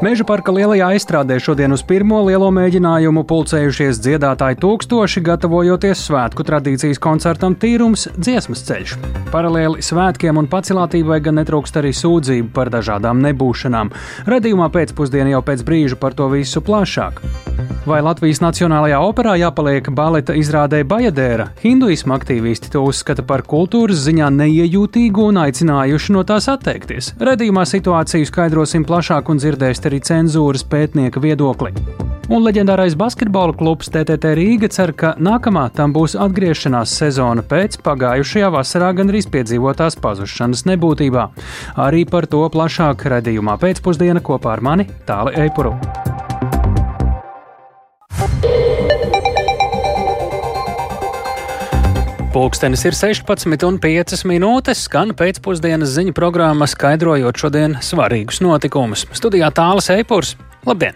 Meža parka lielajā aizstrādē šodien uz pirmo lielo mēģinājumu pulcējušies dziedātāji tūkstoši, gatavojoties svētku tradīcijas koncertam Tīrums dziesmas ceļš. Paralēli svētkiem un pacilātībai gan netrūkst arī sūdzību par dažādām nebūšanām. Radījumā pēcpusdienā jau pēc brīža par to visu plašāk. Vai Latvijas Nacionālajā operā jāpaliek baleta izrādē Bajadēra? Hinduismu aktīvisti to uzskata par kultūras ziņā neiejūtīgu un aicinājuši no tās atteikties. Radījumā situāciju skaidrosim plašāk un dzirdēsim arī cenzūras pētnieka viedokli. Un leģendārais basketbola klubs TTT Rīga cer, ka nākamā tam būs atgriešanās sezona pēc pagājušajā vasarā gandrīz piedzīvotās pazušanas nebūtībā. Arī par to plašāk redzējumā pēcpusdiena kopā ar mani Tāli Eipuru. Pulkstenis ir 16,5 minūtes, skan pēcpusdienas ziņu programma, skaidrojot šodienas svarīgus notikumus. Studijā tālāk Eipurs. Labdien!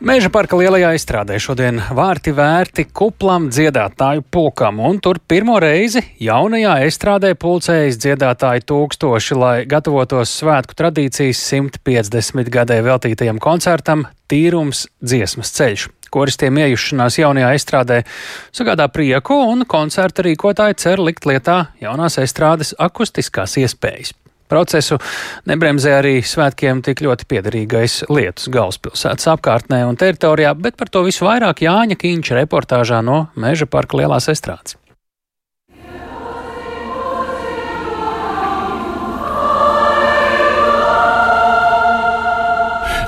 Meža parka lielajā izstrādē šodien vārti vērti kuplam dziedātāju pulkam, un tur pirmo reizi jaunajā izstrādē pulcējas dziedātāju tūkstoši, lai gatavotos svētku tradīcijas 150 gadē veltītajam koncertam Tīrums dziesmas ceļš koristiem iejušanās jaunajā estrādē sagādā prieku, un koncerta rīkotāji cer likt lietā jaunās estrādes akustiskās iespējas. Procesu nebremzē arī svētkiem tik ļoti piederīgais lietus galvaspilsētas apkārtnē un teritorijā, bet par to visu vairāk Jāņa Kīņša reportāžā no Meža parka lielās estrādes.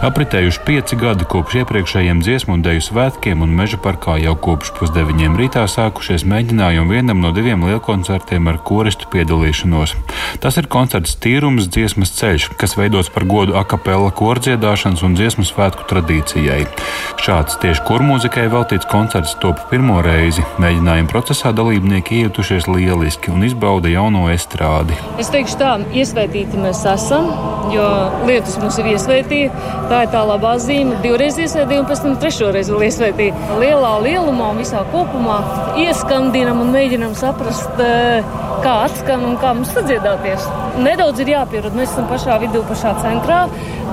Apritējuši pieci gadi kopš iepriekšējiem dziesmu un dēļu svētkiem, un meža parkā jau kopš pusdeviņiem rītā sākušies mēģinājumi vienam no diviem lielkoncertiem ar koristu piedalīšanos. Tas ir koncerts Tīrums dziesmas ceļš, kas veidots par godu akapela kordziedāšanas un dziesmu svētku tradīcijai. Šāds tieši kormūzikai veltīts koncerts top pirmo reizi. Mēģinājuma procesā dalībnieki iejutušies lieliski un izbauda jauno estrādi. Es teikšu tā, iesvētīti mēs esam, jo lietus mums ir iesvētīti. Tā ir tā labā zīme. Divreiz iesvētīja un pēc tam trešo reizi vēl iesvētīja. Lielā lielumā un visā kopumā ieskandinam un mēģinam saprast, eh, kā atskan un kā mums sadziedāties. Nedaudz ir jāpierod. Mēs esam pašā vidū, pašā centrā.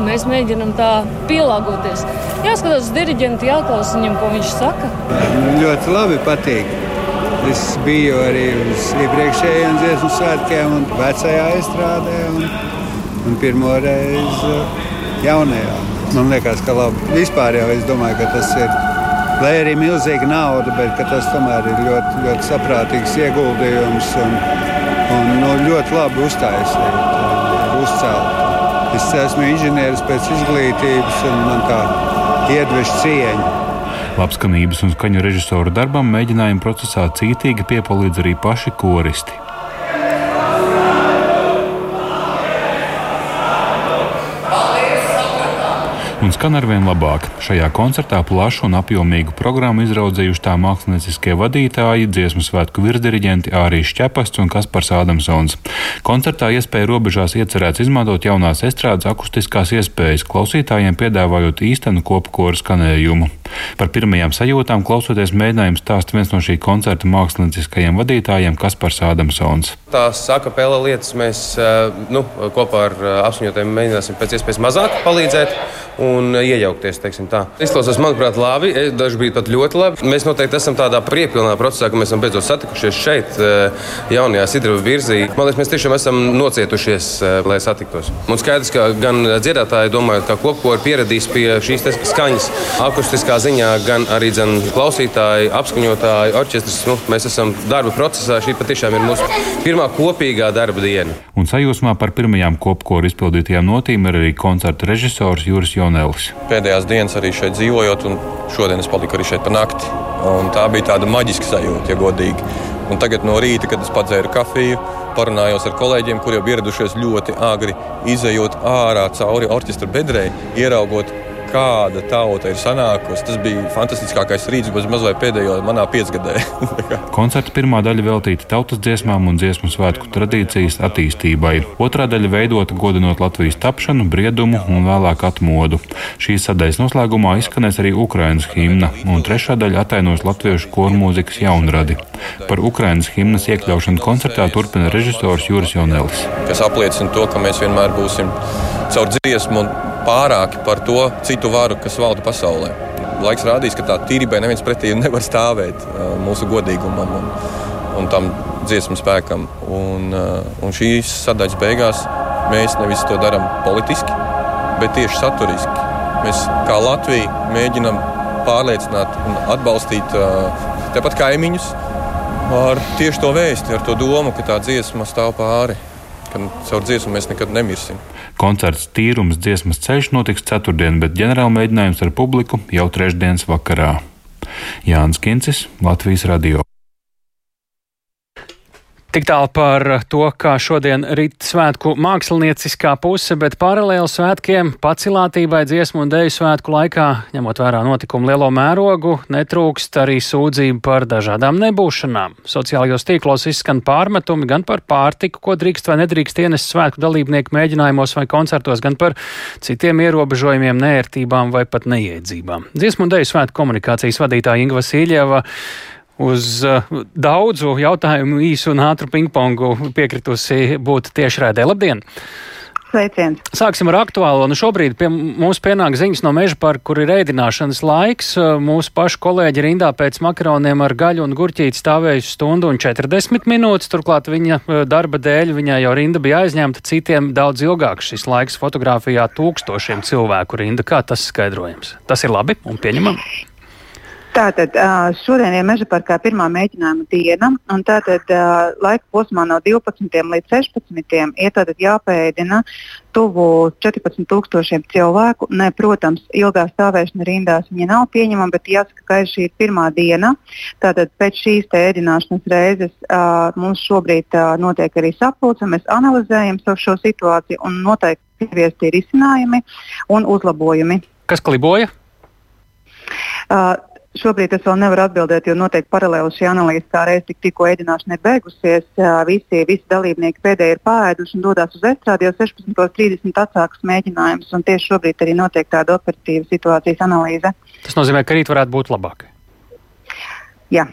Mēs mēģinam tā pielāgoties. Jāskatās uz diriģentu, jāklausa viņam, ko viņš saka. Ļoti labi patīk. Es biju arī uz iepriekšējiem dziesmu svētkiem un vecajā izstrādē. Un, un pirmo reizi jaunajā. Man liekas, ka labi. Vispār jau es domāju, ka tas ir. Lai arī milzīga nauda, bet tas tomēr ir ļoti, ļoti saprātīgs ieguldījums un, un nu, ļoti labi uztaisīt, uzcelt. Es esmu inženieris pēc izglītības, un man tā iedvež cieņa. Labskanības un skaņu režisoru darbam mēģinājuma procesā cītīgi piepalīdz arī paši koristi. Un skan arvien labāk. Šajā koncertā plašu un apjomīgu programmu izraudzījuši tā mākslinieckie vadītāji, dziesmu svētku virsdiriģenti Ārijas Čepasts un Kaspars Ādamsons. Koncertā iespēja robežās iecerēts izmantot jaunās estrādes akustiskās iespējas, klausītājiem piedāvājot īstenu kopkoru skanējumu. Par pirmajām sajūtām klausoties mēģinājumu stāst viens no šī koncerta mākslinieckajiem vadītājiem Kaspars Ādamsons. Tās akapela lietas mēs eh, nu, kopā ar eh, apziņotiem mēģināsim pēc iespējas mazāk palīdzēt un iejaukties. Izklausās, manuprāt, labi. Daži bija pat ļoti labi. Mēs noteikti esam tādā priepilnā procesā, ka mēs esam beidzot satikušies šeit, eh, jaunajā Sidraba virzī. Man liekas, mēs tiešām esam nocietušies, eh, lai satiktos. Un skaidrs, ka gan dziedātāji, domājot, ka kopkori pieradīs pie šīs skaņas, akustiskā ziņā, gan arī dzen, klausītāji, apskaņotāji, orķestris. Nu, mēs esam darba procesā. Šī patiešām ir mūsu pirmā kopīgā darba diena. Un sajūsmā par pirmajām kopkoru izpildītajām notīm ir arī koncerta režisors Juris Jonas. Jonelis. Pēdējās dienas arī šeit dzīvojot, un šodien es paliku arī šeit pa nakti. Un tā bija tāda maģiska sajūta, ja godīgi. Un tagad no rīta, kad es padzēru kafiju, parunājos ar kolēģiem, kuriem jau ieradušies ļoti agri, izējot ārā cauri orķestra bedrei, ieraugot kāda tauta ir sanākusi. Tas bija fantastiskākais rīts, bez mazliet pēdējo manā piecgadē. Koncerta pirmā daļa veltīta tautas dziesmām un dziesmu svētku tradīcijas attīstībai. Otrā daļa veidota godinot Latvijas tapšanu, briedumu un vēlāk atmodu. Šīs sadaļas noslēgumā izskanēs arī Ukrainas himna, un trešā daļa attainos latviešu kormūzikas jaunradi. Par Ukrainas himnas iekļaušanu koncertā turpina režisors Juris Jonelis. Kas apliecina to, ka mēs vienmēr būsim caur dziesmu un pārāki par to citu varu, kas valda pasaulē. Laiks rādīs, ka tā tīrībai neviens pretī nevar stāvēt mūsu godīgumam un, un tam dziesmu spēkam. Un, un šīs sadaļas beigās mēs nevis to darām politiski, bet tieši saturiski. Mēs kā Latvija mēģinām pārliecināt un atbalstīt tepat kaimiņus ar tieši to vēsti, ar to domu, ka tā dziesma stāv pāri ka caur dziesmu mēs nekad nemirsim. Koncerts Tīrums dziesmas ceļš notiks ceturtdien, bet ģenerāla mēģinājums ar publiku jau trešdienas vakarā. Jānis Kincis, Latvijas Radio. Tik tālu par to, kā šodien rīt svētku mākslinieciskā puse, bet paralēli svētkiem pacilātībai dziesmu un deju svētku laikā, ņemot vērā notikumu lielo mērogu, netrūkst arī sūdzību par dažādām nebūšanām. Sociālajos tīklos izskan pārmetumi gan par pārtiku, ko drīkst vai nedrīkst ienest svētku dalībnieku mēģinājumos vai koncertos, gan par citiem ierobežojumiem, nērtībām vai pat neiedzībām. Dziesmu un deju svētku komunikācijas vadītāja Inga Vasiljeva uz uh, daudzu jautājumu īsu un ātru pingpongu piekritusi būt tiešraidē. Labdien! Sveiciens. Sāksim ar aktuālo. Nu šobrīd pie mums pienāk ziņas no meža parka, kur ir ēdināšanas laiks. Uh, mūsu pašu kolēģi rindā pēc makaroniem ar gaļu un gurķīti stāvējusi stundu un 40 minūtes. Turklāt viņa uh, darba dēļ viņai jau rinda bija aizņemta, citiem daudz ilgāk šis laiks fotografijā tūkstošiem cilvēku rinda. Kā tas skaidrojams? Tas ir labi un pieņemami. Tātad šodien ir meža parkā pirmā mēģinājuma diena, un tātad laika posmā no 12 līdz 16 ir jāpēdina tuvu 14,000 cilvēku. Ne, protams, ilgā stāvēšana rindās nav pieņemama, bet jāsaka, ka šī ir pirmā diena. Tātad pēc šīs ēdināšanas reizes uh, mums šobrīd uh, notiek arī sapulce, mēs analizējam šo situāciju un noteikti ieviesti risinājumi un uzlabojumi. Kas kliboja? Uh, Šobrīd es vēl nevaru atbildēt, jo noteikti paralēli šī analīze kā reiz tik, tikko ēdināšana ir beigusies. Visi, visi dalībnieki pēdējie ir pāēduši un dodas uz estrādi jau 16.30 atsākas mēģinājums. Tieši šobrīd arī notiek tāda operatīva situācijas analīze. Tas nozīmē, ka rīt varētu būt labāk. Jā.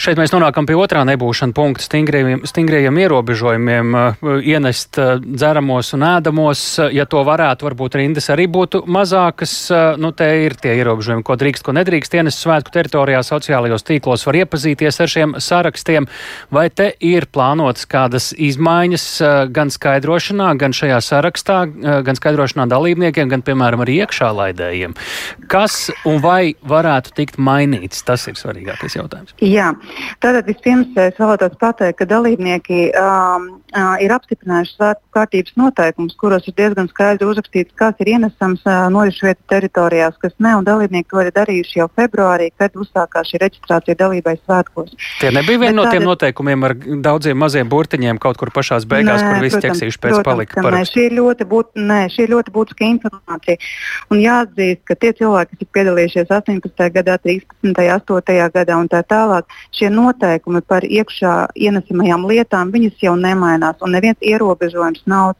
Šeit mēs nonākam pie otrā nebūšana punkta stingriem, stingriem ierobežojumiem uh, ienest uh, dzeramos un ēdamos. Ja to varētu, varbūt rindas arī būtu mazākas. Nu, te ir tie ierobežojumi, ko drīkst, ko nedrīkst ienest svētku teritorijā, sociālajos tīklos var iepazīties ar šiem sarakstiem. Vai te ir plānotas kādas izmaiņas gan skaidrošanā, gan šajā sarakstā, gan skaidrošanā dalībniekiem, gan, piemēram, arī iekšā laidējiem? Kas un vai varētu tikt mainīts? Tas ir svarīgākais jautājums. Jā, tātad vispirms es vēlētos pateikt, ka dalībnieki um, uh, ir apstiprinājuši svētku kārtības noteikumus, kuros ir diezgan skaidri uzrakstīts, kas ir ienesams uh, norišu vietu teritorijās, kas ne, un dalībnieki to ir darījuši jau februārī, kad uzsākās šī reģistrācija dalībai svētkos. Tie nebija viena no tiem noteikumiem ar daudziem maziem burtiņiem kaut kur pašās beigās, nē, kur visi ķeksīši pēc protams, palika. Nē, šī ir ļoti, būt, nē, šī ir ļoti būtiska informācija. Un jāatzīst, ka tie cilvēki, kas ir piedalījušies 18. gadā, 13. 8. gadā un tā tālāk, šie noteikumi par iekšā ienesamajām lietām jau nemainās. Un neviens ierobežojums nav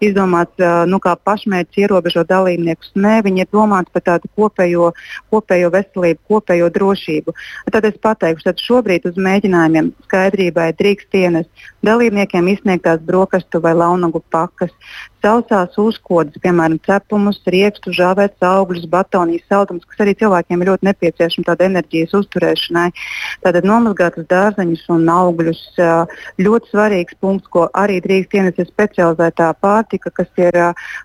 izdomāts nu, kā pašmērķis ierobežot dalībniekus. Nē, viņi ir domāti par tādu kopējo, kopējo veselību, kopējo drošību. Tad es pateikšu, ka šobrīd uz mēģinājumiem skaidrībai drīkst ienest dalībniekiem izsniegtās brokastu vai launagu pakas sausās uzkodas, piemēram, cepumus, riekstu, žāvētas augļus, batonijas, saldumus, kas arī cilvēkiem ir ļoti nepieciešami tāda enerģijas uzturēšanai. Tātad nomazgātas dārzeņus un augļus. Ļoti svarīgs punkts, ko arī drīkst ienest ir specializētā pārtika, kas ir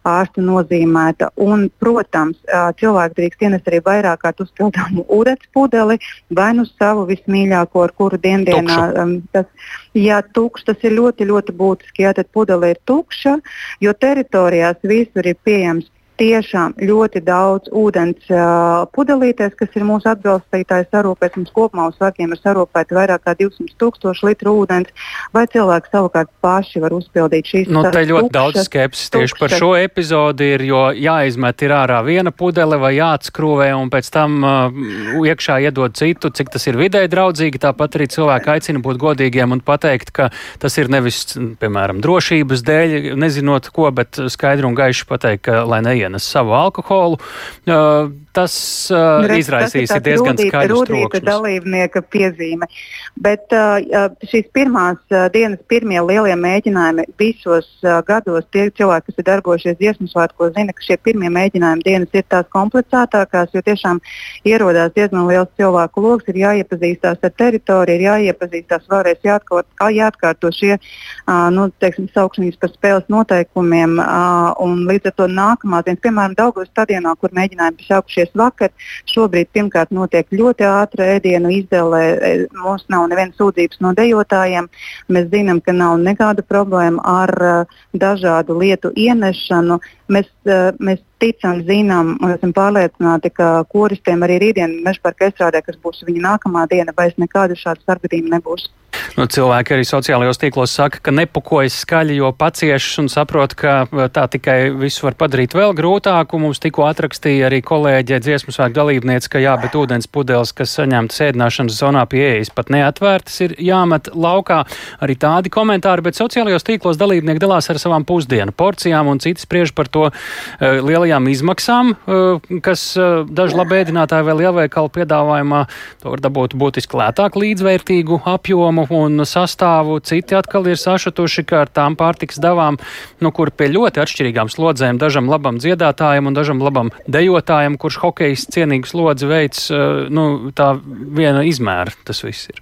ārsta nozīmēta. Un, protams, cilvēki drīkst ienest arī vairāk kārt uzpildāmu ūdens pudeli vai nu savu vismīļāko, ar kuru diendienā um, tas, jā, tukšs, tas ir ļoti, ļoti būtiski. Jā, tad pudele ir tukša, jo teritorijās visur ir pieejams tiešām ļoti daudz ūdens uh, pudelītēs, kas ir mūsu atbalstītāji sarūpēs. Mums kopumā uz vārkiem ir sarūpēti vairāk kā 200 tūkstoši litru ūdens, vai cilvēki savukārt paši var uzpildīt šīs nu, te ļoti tukšas, daudz skepsis tieši par šo epizodi ir, jo jāizmet ir ārā viena pudele vai jāatskrūvē un pēc tam uh, iekšā iedod citu, cik tas ir vidē draudzīgi. Tāpat arī cilvēki aicina būt godīgiem un pateikt, ka tas ir nevis, piemēram, drošības dēļ, nezinot ko, bet skaidri un gaiši pateikt, ka lai neien neienes savu alkoholu. Tas uh, Redz, izraisīs tas diezgan skaidrs trokšņus. dalībnieka piezīme. Bet uh, šīs pirmās uh, dienas pirmie lielie mēģinājumi visos uh, gados tie cilvēki, kas ir darbojušies dziesmu svētkos, zina, ka šie pirmie mēģinājumi dienas ir tās komplicētākās, jo tiešām ierodās diezgan liels cilvēku lokus, ir jāiepazīstās ar teritoriju, ir jāiepazīstās vēlreiz jāatkārt, jāatkārto šie uh, nu, teiksim, saukšanas par spēles noteikumiem. Uh, līdz ar to nākamās dienas, piemēram, Daugavas stadionā, kur mēģinājumi bija sākušies vakar, šobrīd pirmkārt notiek ļoti ātra ēdienu izdevē. Mums nav nevienas sūdzības no dejotājiem. Mēs zinām, ka nav nekāda problēma ar uh, dažādu lietu ienešanu. Mēs, uh, mēs ticam, zinām un esam pārliecināti, ka koristiem arī rītdien meža parka estrādē, kas būs viņa nākamā diena, vairs nekādu šādu starpgadījumu nebūs. Nu, cilvēki arī sociālajos tīklos saka, ka nepukojas skaļi, jo paciešas un saprot, ka uh, tā tikai visu var padarīt vēl grūtāku. Mums tikko atrakstīja arī kolēģe dziesmu svētku dalībniece, ka jā, bet ūdens pudeles, kas saņemtas ēdināšanas zonā pie ējas pat neatvērtas, ir jāmet laukā. Arī tādi komentāri, bet sociālajos tīklos dalībnieki dalās ar savām pusdienu porcijām un citi spriež par to uh, lielajām izmaksām, uh, kas uh, daži labēdinātāji vēl lielveikalu piedāvājumā to var dabūt būtiski lētāk līdzvērtīgu apjomu un sastāvu. Citi atkal ir sašutuši, ka ar tām pārtiks devām, nu, kur pie ļoti atšķirīgām slodzēm, dažam labam dziedātājam un dažam labam dejotājam, kurš hokejs cienīgu slodzi veids, uh, nu, tā viena izmēra tas viss ir.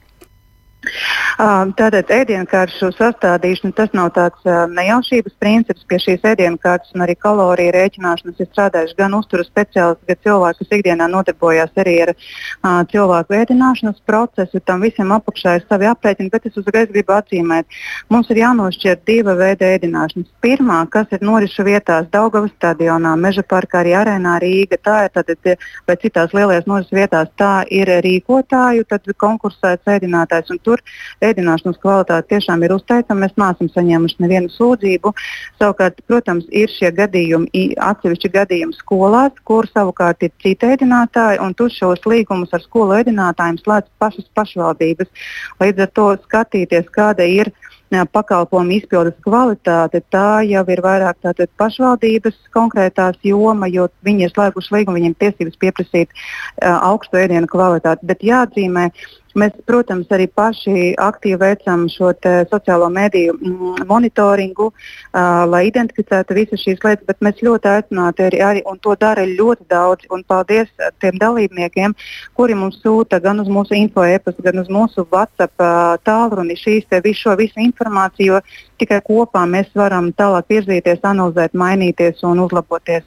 Tātad ēdienkaršu sastādīšana tas nav tāds nejaušības princips. Pie šīs ēdienkartes un arī kaloriju rēķināšanas ir strādājuši gan uzturas speciālisti, gan cilvēki, kas ikdienā nodarbojas arī ar uh, cilvēku ēdināšanas procesu. Tam visam apakšā ir savi aprēķini, bet es uzreiz gribu atzīmēt, mums ir jānošķir diva veida ēdināšanas. Pirmā, kas ir norisu vietās Daugavas stadionā, Meža parkā, arī arēnā Rīga, tā ir tātad, vai citās lielajās norisu vietās, tā ir rīkotāju konkursēts ēdinātājs tur ēdināšanas kvalitāte tiešām ir uzteicama. Mēs neesam saņēmuši nevienu sūdzību. Savukārt, protams, ir šie gadījumi, atsevišķi gadījumi skolās, kur savukārt ir citi ēdinātāji, un tur šos līgumus ar skolu ēdinātājiem slēdz pašas pašvaldības. Līdz ar to skatīties, kāda ir pakalpojumu izpildes kvalitāte, tā jau ir vairāk tātad, pašvaldības konkrētās joma, jo viņi ir slēguši līgumu, viņiem tiesības pieprasīt uh, augstu ēdienu kvalitāti. Bet jāatzīmē, Mēs, protams, arī paši aktīvi veicam šo sociālo mediju mm, monitoringu, uh, lai identificētu visas šīs lietas, bet mēs ļoti aicināti arī, arī, un to dara ļoti daudz, un paldies tiem dalībniekiem, kuri mums sūta gan uz mūsu info e-pastu, gan uz mūsu WhatsApp uh, tālruni šīs te visu, šo visu informāciju, jo tikai kopā mēs varam tālāk virzīties, analizēt, mainīties un uzlaboties.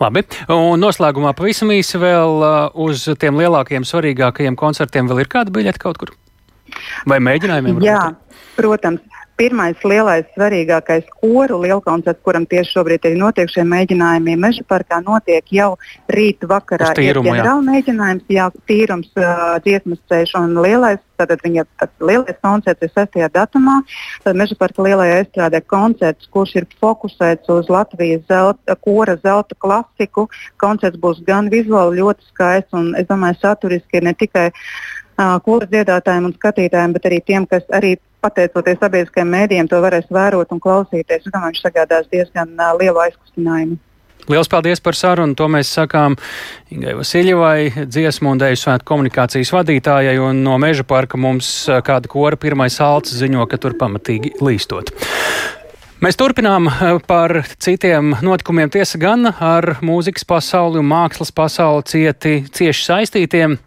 Labi, un noslēgumā pavisam īsi vēl uh, uz tiem lielākajiem, svarīgākajiem koncertiem vēl ir kāda biļete kaut kur? Vai mēģinājumiem? Jā, protams. Pirmais lielais, svarīgākais koru lielkoncerts, kuram tieši šobrīd ir notiek šie mēģinājumi Meža parkā, notiek jau rīt vakarā. Tīrumu, ir ģenerāla mēģinājums, jā, tīrums, uh, dziesmas ceļš un lielais Tātad viņa lielais koncerts ir 6. datumā. Tad Meža parka lielajā estrādē koncerts, kurš ir fokusēts uz Latvijas zelta, kora zelta klasiku. Koncerts būs gan vizuāli ļoti skaists un, es domāju, saturiski ne tikai uh, kora dziedātājiem un skatītājiem, bet arī tiem, kas arī pateicoties sabiedriskajiem mēdījiem to varēs vērot un klausīties. Es domāju, viņš sagādās diezgan uh, lielu aizkustinājumu. Lielas paldies par sarunu. To mēs sakām Ingai Vasiljevai, dziesmu un dēļu svētku komunikācijas vadītājai, un no meža parka mums kāda kora pirmais alts ziņo, ka tur pamatīgi līstot. Mēs turpinām par citiem notikumiem, tiesa gan ar mūzikas pasauli un mākslas pasauli cieti, cieši saistītiem.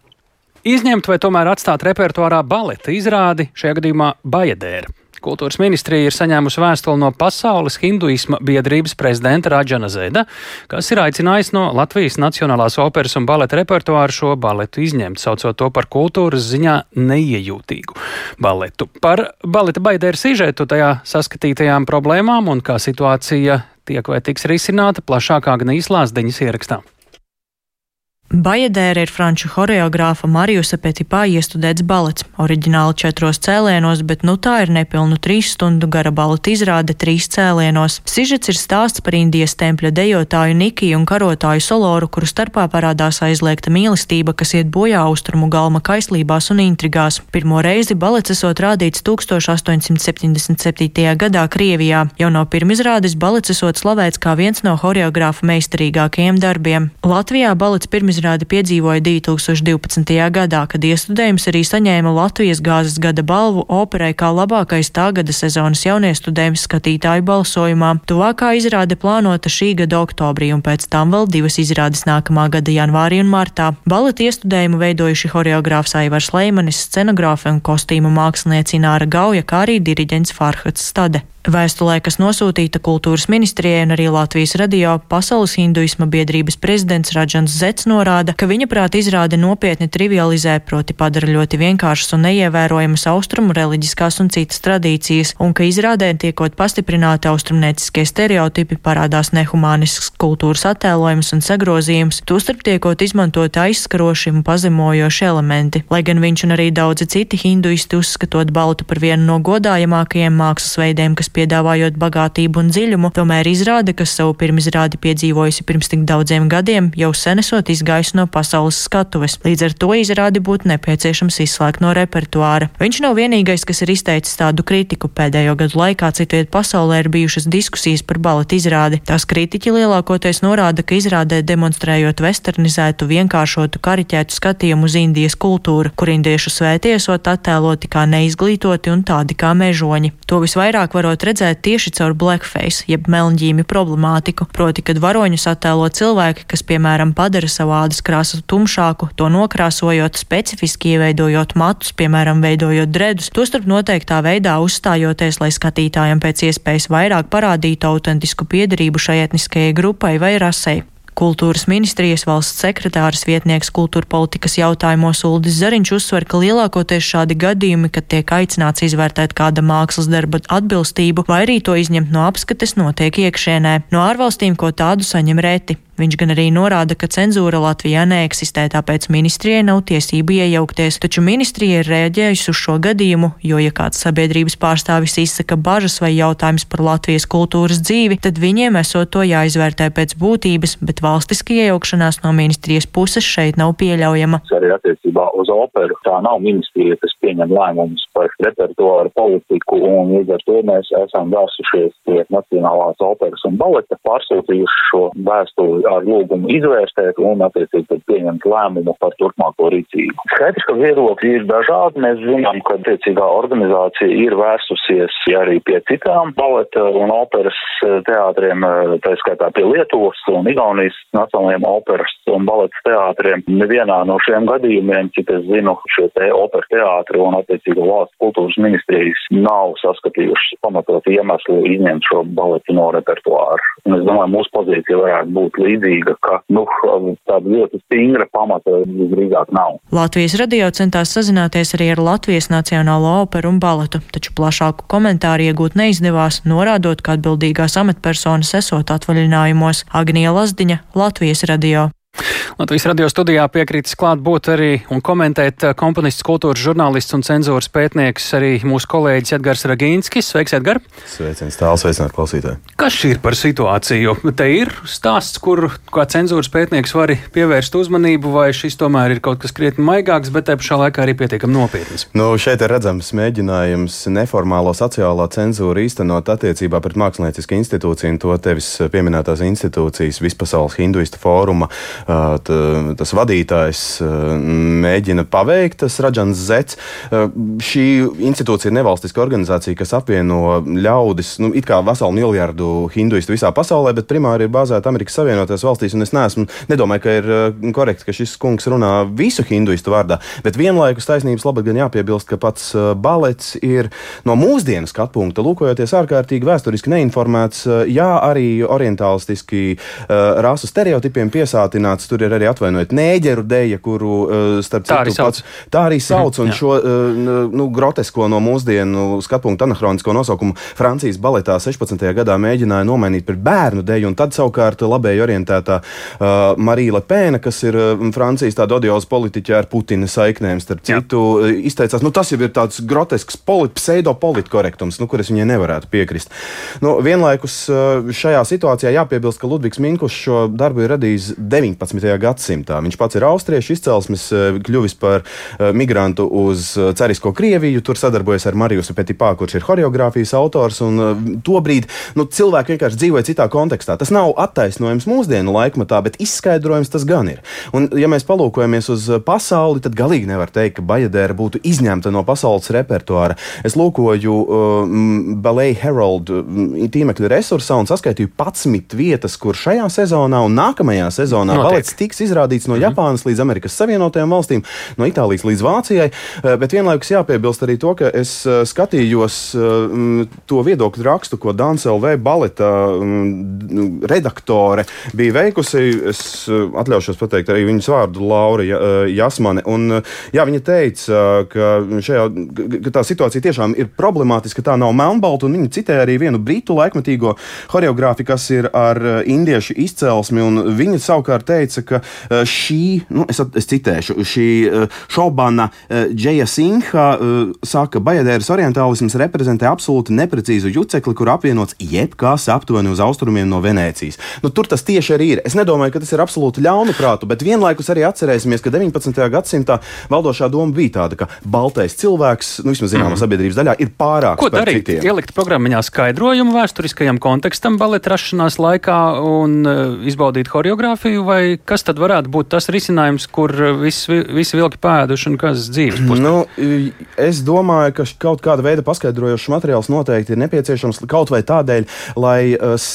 Izņemt vai tomēr atstāt repertuārā baleta izrādi, šajā gadījumā Bajadēra. Kultūras ministrija ir saņēmusi vēstuli no Pasaules hinduisma biedrības prezidenta Raģana Zeda, kas ir aicinājis no Latvijas Nacionālās operas un baleta repertuāra šo baletu izņemt, saucot to par kultūras ziņā neiejūtīgu baletu. Par baleta baidēru sižetu tajā saskatītajām problēmām un kā situācija tiek vai tiks risināta plašākā Gnīs Lāsdeņas ierakstā. Bajadēra ir franču horeogrāfa Marijusa Petipā iestudēts balets, oriģināli četros cēlienos, bet nu tā ir nepilnu trīs stundu gara baleta izrāde trīs cēlienos. Sižets ir stāsts par Indijas tempļa dejotāju Nikiju un karotāju Soloru, kuru starpā parādās aizliegta mīlestība, kas iet bojā austrumu galma kaislībās un intrigās. Pirmo reizi balets esot rādīts 1877. gadā Krievijā. Jau no pirmizrādes balets esot slavēts kā viens no horeogrāfa meistarīgākajiem darbiem. Latvijā balets pirmizrādes izrādi piedzīvoja 2012. gadā, kad iestudējums arī saņēma Latvijas gāzes gada balvu operai kā labākais tā gada sezonas jauniestudējums skatītāju balsojumā. Tuvākā izrāde plānota šī gada oktobrī un pēc tam vēl divas izrādes nākamā gada janvārī un martā. Baleta iestudējumu veidojuši horeogrāfs Aivars Leimanis, scenogrāfe un kostīmu mākslinieci Ināra Gauja, kā arī diriģents Farhats Stade. Vēstulē, kas nosūtīta kultūras ministrijai un arī Latvijas radio, Pasaules hinduisma biedrības prezidents Radžans Zets norāda, ka viņa prāt izrāde nopietni trivializē, proti padara ļoti vienkāršas un neievērojamas austrumu reliģiskās un citas tradīcijas, un ka izrādē tiekot pastiprināti austrumnieciskie stereotipi parādās nehumānisks kultūras attēlojums un sagrozījums, tostarp tiekot izmantot aizskaroši un pazemojoši elementi. Lai gan viņš un arī daudzi citi hinduisti uzskatot baltu par vienu no godājamākajiem mākslas veidiem, kas piedāvājot bagātību un dziļumu, tomēr izrāde, kas savu pirmizrādi piedzīvojusi pirms tik daudziem gadiem, jau senesot izgājusi no pasaules skatuves. Līdz ar to izrādi būtu nepieciešams izslēgt no repertuāra. Viņš nav vienīgais, kas ir izteicis tādu kritiku. Pēdējo gadu laikā citviet pasaulē ir bijušas diskusijas par baleta izrādi. Tās kritiķi lielākoties norāda, ka izrādē demonstrējot westernizētu, vienkāršotu, kariķētu skatījumu uz Indijas kultūru, kur indiešu svētiesot attēloti kā neizglītoti un tādi kā mežoņi. To visvairāk varot redzēt tieši caur blackface, jeb melnģīmi problemātiku, proti, kad varoņus attēlo cilvēki, kas, piemēram, padara savu ādas krāsu tumšāku, to nokrāsojot, specifiski ieveidojot matus, piemēram, veidojot dredus, tostarp noteiktā veidā uzstājoties, lai skatītājiem pēc iespējas vairāk parādītu autentisku piedarību šai etniskajai grupai vai rasei. Kultūras ministrijas valsts sekretāras vietnieks kultūra politikas jautājumos Uldis Zariņš uzsver, ka lielākoties šādi gadījumi, kad tiek aicināts izvērtēt kāda mākslas darba atbilstību vai arī to izņemt no apskates, notiek iekšienē. No ārvalstīm ko tādu saņem reti. Viņš gan arī norāda, ka cenzūra Latvijā neeksistē, tāpēc ministrijai nav tiesību iejaukties, taču ministrija ir rēģējusi uz šo gadījumu, jo, ja kāds sabiedrības pārstāvis izsaka bažas vai jautājums par Latvijas kultūras dzīvi, tad viņiem esot to jāizvērtē pēc būtības, bet valstiski iejaukšanās no ministrijas puses šeit nav pieļaujama. Arī attiecībā uz operu. Tā nav ministrija, kas pieņem lēmumus par repertuāru politiku, un līdz ar to mēs esam vērsušies pie Nacionālās operas un baleta, pārsūtījuši šo vēstuli ar lūgumu izvērstēt un, attiecīgi, pieņemt lēmumu par turpmāko rīcību. Skaidrs, ka viedokļi ir dažādi. Mēs zinām, ka attiecīgā organizācija ir vērsusies arī pie citām baleta un operas teātriem, tā skaitā pie Lietuvas un Igaunijas nacionālajiem operas un baleta teātriem. Nevienā no šiem gadījumiem, cik es zinu, šie te opera teātri un attiecīgo valsts kultūras ministrijas nav saskatījušas pamatot iemeslu izņemt šo baletu no repertuāra. Un es domāju, mūsu pozīcija varētu būt līdzīga līdzīga, ka nu, tāda ļoti stingra pamata visdrīzāk nav. Latvijas radio centās sazināties arī ar Latvijas Nacionālo operu un baletu, taču plašāku komentāru iegūt neizdevās, norādot, ka atbildīgās amatpersonas esot atvaļinājumos Agnija Lazdiņa, Latvijas radio. Latvijas radio studijā piekritis klāt būt arī un komentēt eh, komponists, kultūras žurnālists un cenzūras pētnieks arī mūsu kolēģis Edgars Ragīnskis. Sveiks, Edgar! Sveiciens tāls, sveicināt klausītāji! Kas šī ir par situāciju? Te ir stāsts, kur kā cenzūras pētnieks var pievērst uzmanību, vai šis tomēr ir kaut kas krietni maigāks, bet te pašā laikā arī pietiekami nopietns? Nu, šeit ir redzams mēģinājums neformālo sociālā cenzūru īstenot attiecībā pret māksliniecisku institūciju un to tevis pieminētās institūcijas Vispasaules hinduistu fóruma tas vadītājs mēģina paveikt, tas Raģans Zets. Šī institūcija ir nevalstiska organizācija, kas apvieno ļaudis, nu, it kā veselu miljardu hinduistu visā pasaulē, bet primāri ir bāzēta Amerikas Savienotajās valstīs. Es neesmu, nedomāju, ka ir korekti, ka šis kungs runā visu hinduistu vārdā, bet vienlaikus taisnības labad gan jāpiebilst, ka pats balets ir no mūsdienu skatu punkta, lūkojoties ārkārtīgi vēsturiski neinformēts, jā, arī orientālistiski rasu stereotipiem piesātināts. Tur ir arī atvainojiet nēģeru deja, kuru starp tā citu pats. Tā arī sauc, un mhm, šo nu, grotesko no mūsdienu skatu punktu anahronisko nosaukumu Francijas baletā 16. gadā mēģināja nomainīt par bērnu deju, un tad savukārt labēji orientētā uh, Marija Lepēna, kas ir uh, Francijas tāda odioza politiķa ar Putina saiknēm, starp citu, Jā. izteicās, nu tas jau ir tāds grotesks pseido-politkorektums, nu, kur es viņai nevarētu piekrist. Nu, vienlaikus uh, šajā situācijā jāpiebilst, ka Ludvigs Minkušs šo darbu ir radījis 19. Gadsimtā. Viņš pats ir austriešu izcelsmes, uh, kļuvis par uh, migrantu uz carisko Krieviju, tur sadarbojas ar Marijusu Petipā, kurš ir choreogrāfijas autors. Un, tobrīd nu, cilvēki vienkārši dzīvoja citā kontekstā. Tas nav attaisnojums mūsdienu laikmatā, bet izskaidrojums tas gan ir. Un, ja mēs palūkojamies uz pasauli, tad galīgi nevar teikt, ka Bajadēra būtu izņemta no pasaules repertuāra. Es lūkoju uh, Ballet Herald tīmekļa resursā un saskaitīju 11 vietas, kur šajā sezonā un nākamajā sezonā balets tiks izrādīts no mm -hmm. Japānas līdz Amerikas Savienotajām valstīm, no Itālijas līdz Vācijai. Uh, bet vienlaikus jāpiebilst arī to, ka es uh, skatījos uh, to viedokļu rakstu, ko Dāns LV baleta redaktore bija veikusi. Es atļaušos pateikt arī viņas vārdu, Laura Jasmane. Un, jā, viņa teica, ka, šajā, ka tā situācija tiešām ir problemātiska, tā nav melnbalta. Viņa citēja arī vienu brītu laikmatīgo choreogrāfu, kas ir ar indiešu izcelsmi. Viņa savukārt teica, ka šī, nu, es, es citēšu, šī Šobana Džeja Sinha saka, ka Bajadēras orientālisms reprezentē absolūti neprecīzu jucekli, kur apvienots jebkas aptuveni uz austrumiem no Venēcijas. Nu, tur tas tieši arī ir. Es nedomāju, ka tas ir absolūti ļaunuprātu, bet vienlaikus arī atcerēsimies, ka 19. gadsimtā valdošā doma bija tāda, ka baltais cilvēks, nu, vismaz zināmā mm. sabiedrības daļā, ir pārāk. Ko darīt? Citiem. Ielikt programmā skaidrojumu vēsturiskajam kontekstam baleta rašanās laikā un uh, izbaudīt choreogrāfiju, vai kas tad varētu būt tas risinājums, kur visi, visi vilki pēduši un kas dzīves? Nu, es domāju, ka kaut kāda veida paskaidrojošs materiāls noteikti ir nepieciešams kaut vai tādēļ, lai uh,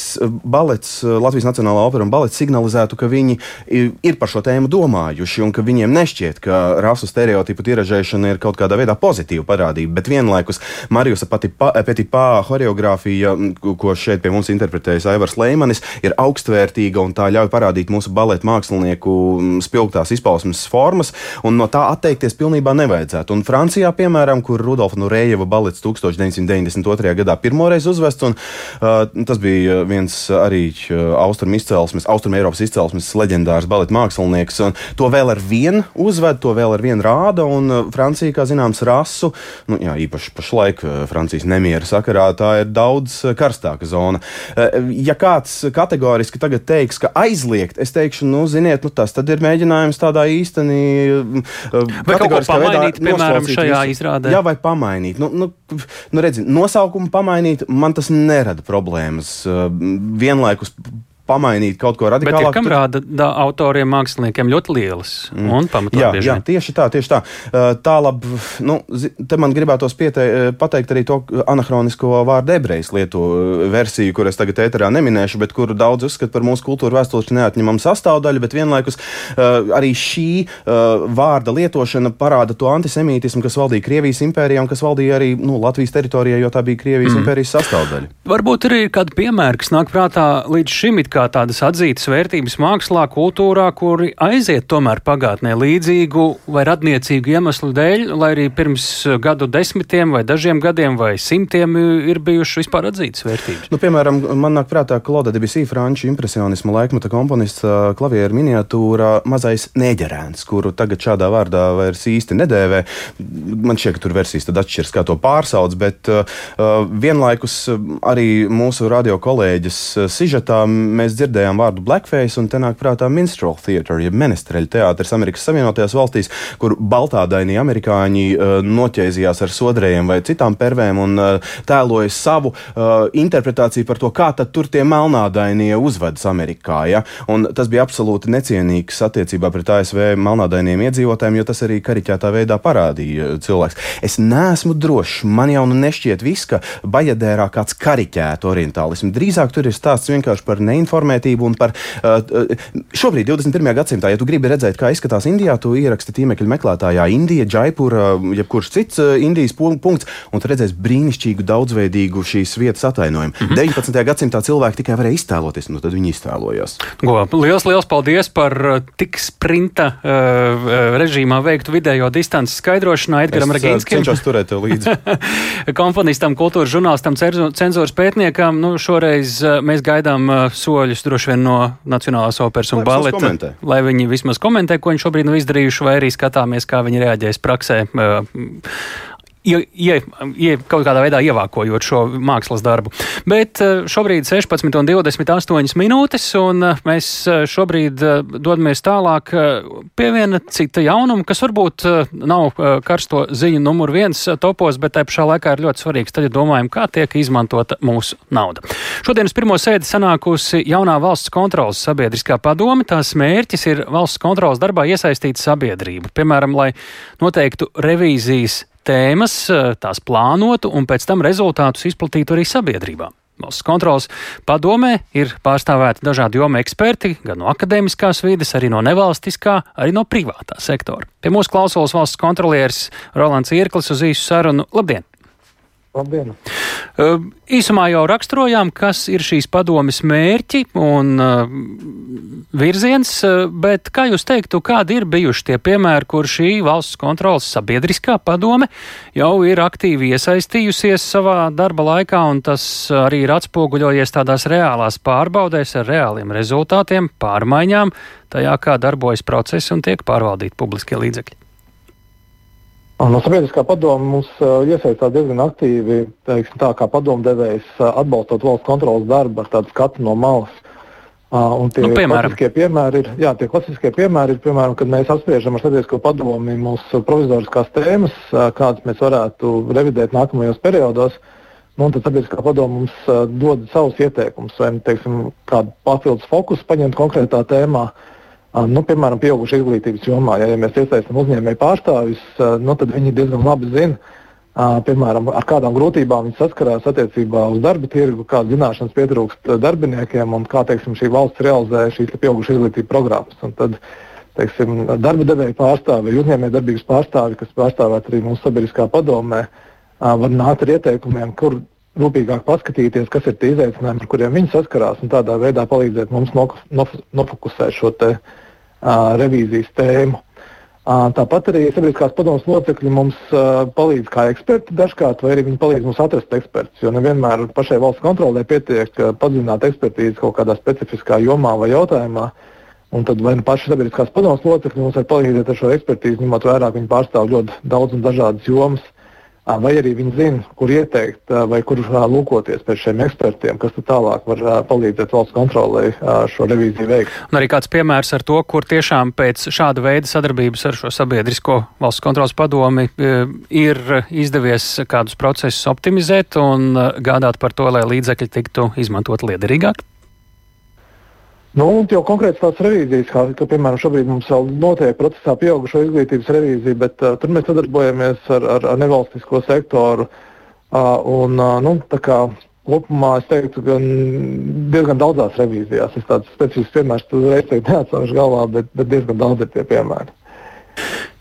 balets, uh, Latvijas Nacionālā opera un balets signalizētu, ka viņi ir par šo tēmu domājuši un ka viņiem nešķiet, ka rasu stereotipu tiražēšana ir kaut kādā veidā pozitīva parādība, bet vienlaikus Marijus Petipā choreogrāfija, ko šeit pie mums interpretējas Aivars Leimanis, ir augstvērtīga un tā ļauj parādīt mūsu baleta mākslinieku spilgtās izpausmes formas, un no tā atteikties pilnībā nevajadzētu. Un Francijā, piemēram, kur Rudolfa Nurējeva balets 1992. gadā pirmoreiz uzvests, un uh, tas bija viens arī uh, austrum izcelsmes, austrum Eiropas izcelsmes leģendārs baleta mākslinieks, un to vēl ar vienu uzved, to vēl ar vienu rāda, un uh, Francija, kā zināms, rasu, nu, jā, īpaši pašlaik uh, Francijas nemiera sakarā, tā ir daudz karstāka zona. Ja kāds kategoriski tagad teiks, ka aizliegt, es teikšu, nu, ziniet, nu, tas tad ir mēģinājums tādā īstenī. Kaut ko pamainīt, piemēram, šajā visu. izrādē? Jā, vai pamainīt. Nu, nu, nu, redzi, nosaukumu pamainīt, man tas nerada problēmas. Vienlaikus pamainīt kaut ko radikālāku. Bet, kam rāda da, autoriem, māksliniekiem ļoti lielas mm. un pamatot jā, jā, tieši tā, tieši tā. Tālāk, nu, te man gribētos piete, pateikt arī to anahronisko vārdu ebrejas lietu versiju, kur es tagad ēterā neminēšu, bet kuru daudz uzskata par mūsu kultūra vēstures neatņemamu sastāvdaļu, bet vienlaikus arī šī vārda lietošana parāda to antisemītismu, kas valdīja Krievijas impērijā un kas valdīja arī nu, Latvijas teritorijā, jo tā bija Krievijas mm. impērijas sastāvdaļa. Varbūt arī kādi piemēri, kas nāk prātā līdz šim, it kā kā tādas atzītas vērtības mākslā, kultūrā, kuri aiziet tomēr pagātnē līdzīgu vai radniecīgu iemeslu dēļ, lai arī pirms gadu desmitiem vai dažiem gadiem vai simtiem ir bijušas vispār atzītas vērtības. Nu, piemēram, man nāk prātā Klauda Debisī, franču impresionismu laikmeta komponists klavieru miniatūrā Mazais Nēģerēns, kuru tagad šādā vārdā vairs īsti nedēvē. Man šķiet, ka tur versijas tad atšķiras, kā to pārsauc, bet uh, vienlaikus arī mūsu radio kolēģis sižetā mēs mēs dzirdējām vārdu blackface, un te nāk prātā minstrel theatre, jeb menestreļu teātris Amerikas Savienotajās valstīs, kur baltādainie amerikāņi uh, noķēzījās ar sodrējiem vai citām pervēm un uh, tēloja savu uh, interpretāciju par to, kā tad tur tie melnādainie uzvedas Amerikā. Ja? Un tas bija absolūti necienīgs attiecībā pret ASV melnādainiem iedzīvotājiem, jo tas arī kariķētā veidā parādīja cilvēks. Es neesmu drošs, man jau nu nešķiet viss, ka Bajadērā kāds kariķētu orientālismu. Drīzāk tur ir stāsts vienkārši par neinformāciju informētību un par šobrīd, 21. gadsimtā, ja tu gribi redzēt, kā izskatās Indijā, tu ieraksti tīmekļa meklētājā Indija, Džaipura, jebkurš cits Indijas punkts, un tu redzēsi brīnišķīgu, daudzveidīgu šīs vietas atainojumu. Mm -hmm. 19. gadsimtā cilvēki tikai varēja iztēloties, un nu tad viņi iztēlojās. Go, liels, liels paldies par tik sprinta uh, režīmā veiktu vidējo distanci skaidrošanā Edgaram Ragīnskim. Viņš cenšas turēt līdzi. Komponistam, kultūras žurnālistam, cenzūras pētniekam. Nu, šoreiz mēs gaidām soļus droši vien no Nacionālās operas un baleta. Lai viņi vismaz komentē, ko viņi šobrīd nav izdarījuši, vai arī skatāmies, kā viņi reaģēs praksē ie, ie, ie, kaut kādā veidā ievākojot šo mākslas darbu. Bet eh, šobrīd 16,28 minūtes, un eh, mēs eh, šobrīd dodamies tālāk pie viena cita jaunuma, kas varbūt nav karsto ziņu numur viens topos, bet te pašā laikā ir ļoti svarīgs. Tad ja domājam, kā tiek izmantota mūsu nauda. Šodienas pirmo sēdi sanākusi jaunā valsts kontrolas sabiedriskā padome. Tās mērķis ir valsts kontrolas darbā iesaistīt sabiedrību. Piemēram, lai noteiktu revīzijas tēmas, eh, tās plānotu un pēc tam rezultātus izplatītu arī sabiedrībā. Valsts kontrolas padomē ir pārstāvēti dažādi jomu eksperti, gan no akadēmiskās vides, arī no nevalstiskā, arī no privātā sektora. Pie mūsu klausulas valsts kontrolieris Rolands Irklis uz īsu sarunu. Labdien! Labdien! Īsumā jau raksturojām, kas ir šīs padomes mērķi un uh, virziens, bet kā jūs teiktu, kādi ir bijuši tie piemēri, kur šī valsts kontrolas sabiedriskā padome jau ir aktīvi iesaistījusies savā darba laikā, un tas arī ir atspoguļojies tādās reālās pārbaudēs ar reāliem rezultātiem, pārmaiņām, tajā kā darbojas procesi un tiek pārvaldīti publiskie līdzekļi? No sabiedriskā padoma mums uh, iesaistās diezgan aktīvi, teiksim, tā kā padomdevējs uh, atbalstot valsts kontrolas darbu ar tādu skatu no malas. Uh, un tie nu, klasiskie piemēri ir, jā, tie klasiskie piemēri ir, piemēram, kad mēs apspriežam ar sabiedrisko padomi mūsu provizoriskās tēmas, uh, kādas mēs varētu revidēt nākamajos periodos. Nu, tad sabiedriskā padoma mums dod savus ieteikumus, vai teiksim, kādu papildus fokusu paņemt konkrētā tēmā. Uh, Nu, piemēram, pieaugušu izglītības jomā, ja, ja mēs iesaistām uzņēmēju pārstāvis, nu, tad viņi diezgan labi zina, piemēram, ar kādām grūtībām viņi saskarās attiecībā uz darba tirgu, kādas zināšanas pietrūkst darbiniekiem un kā teiksim, šī valsts realizē šīs pieaugušu izglītības programmas. Un tad, teiksim, darba devēja pārstāvi, uzņēmējdarbības pārstāvi, kas pārstāvēt arī mūsu sabiedriskā padomē, var nākt ar ieteikumiem, kur rūpīgāk paskatīties, kas ir tie izaicinājumi, ar kuriem viņi saskarās, un tādā veidā palīdzēt mums nofokusēt šo te, uh, revīzijas tēmu. Uh, tāpat arī sabiedriskās padomus locekļi mums uh, palīdz kā eksperti dažkārt, vai arī viņi palīdz mums atrast ekspertus. Jo nevienmēr pašai valsts kontrolē pietiek uh, padziļināt ekspertīzi kaut kādā specifiskā jomā vai jautājumā. Un tad vai nu paši sabiedriskās padomus locekļi mums var palīdzēt ar šo ekspertīzi, ņemot vērā, ka viņi pārstāv ļoti daudz un dažādas jomas. Uh, vai arī viņi zina, kur ieteikt vai kur lūkoties pēc šiem ekspertiem, kas tālāk var palīdzēt valsts kontrolē šo revīziju veikt. Un arī kāds piemērs ar to, kur tiešām pēc šāda veida sadarbības ar šo sabiedrisko valsts kontrolas padomi ir izdevies kādus procesus optimizēt un gādāt par to, lai līdzekļi tiktu izmantot liederīgāk? Nu, jau konkrēti tās revīzijas, kā, ka, piemēram, šobrīd mums vēl notiek procesā pieaugušo izglītības revīzija, bet uh, tur mēs sadarbojamies ar, ar, ar nevalstisko sektoru. Uh, un, uh, nu, kā, kopumā es teiktu, ka diezgan daudzās revīzijās es tādu specifisku piemēru uzreiz neatceros galvā, bet, bet diezgan daudz ir tie piemēri.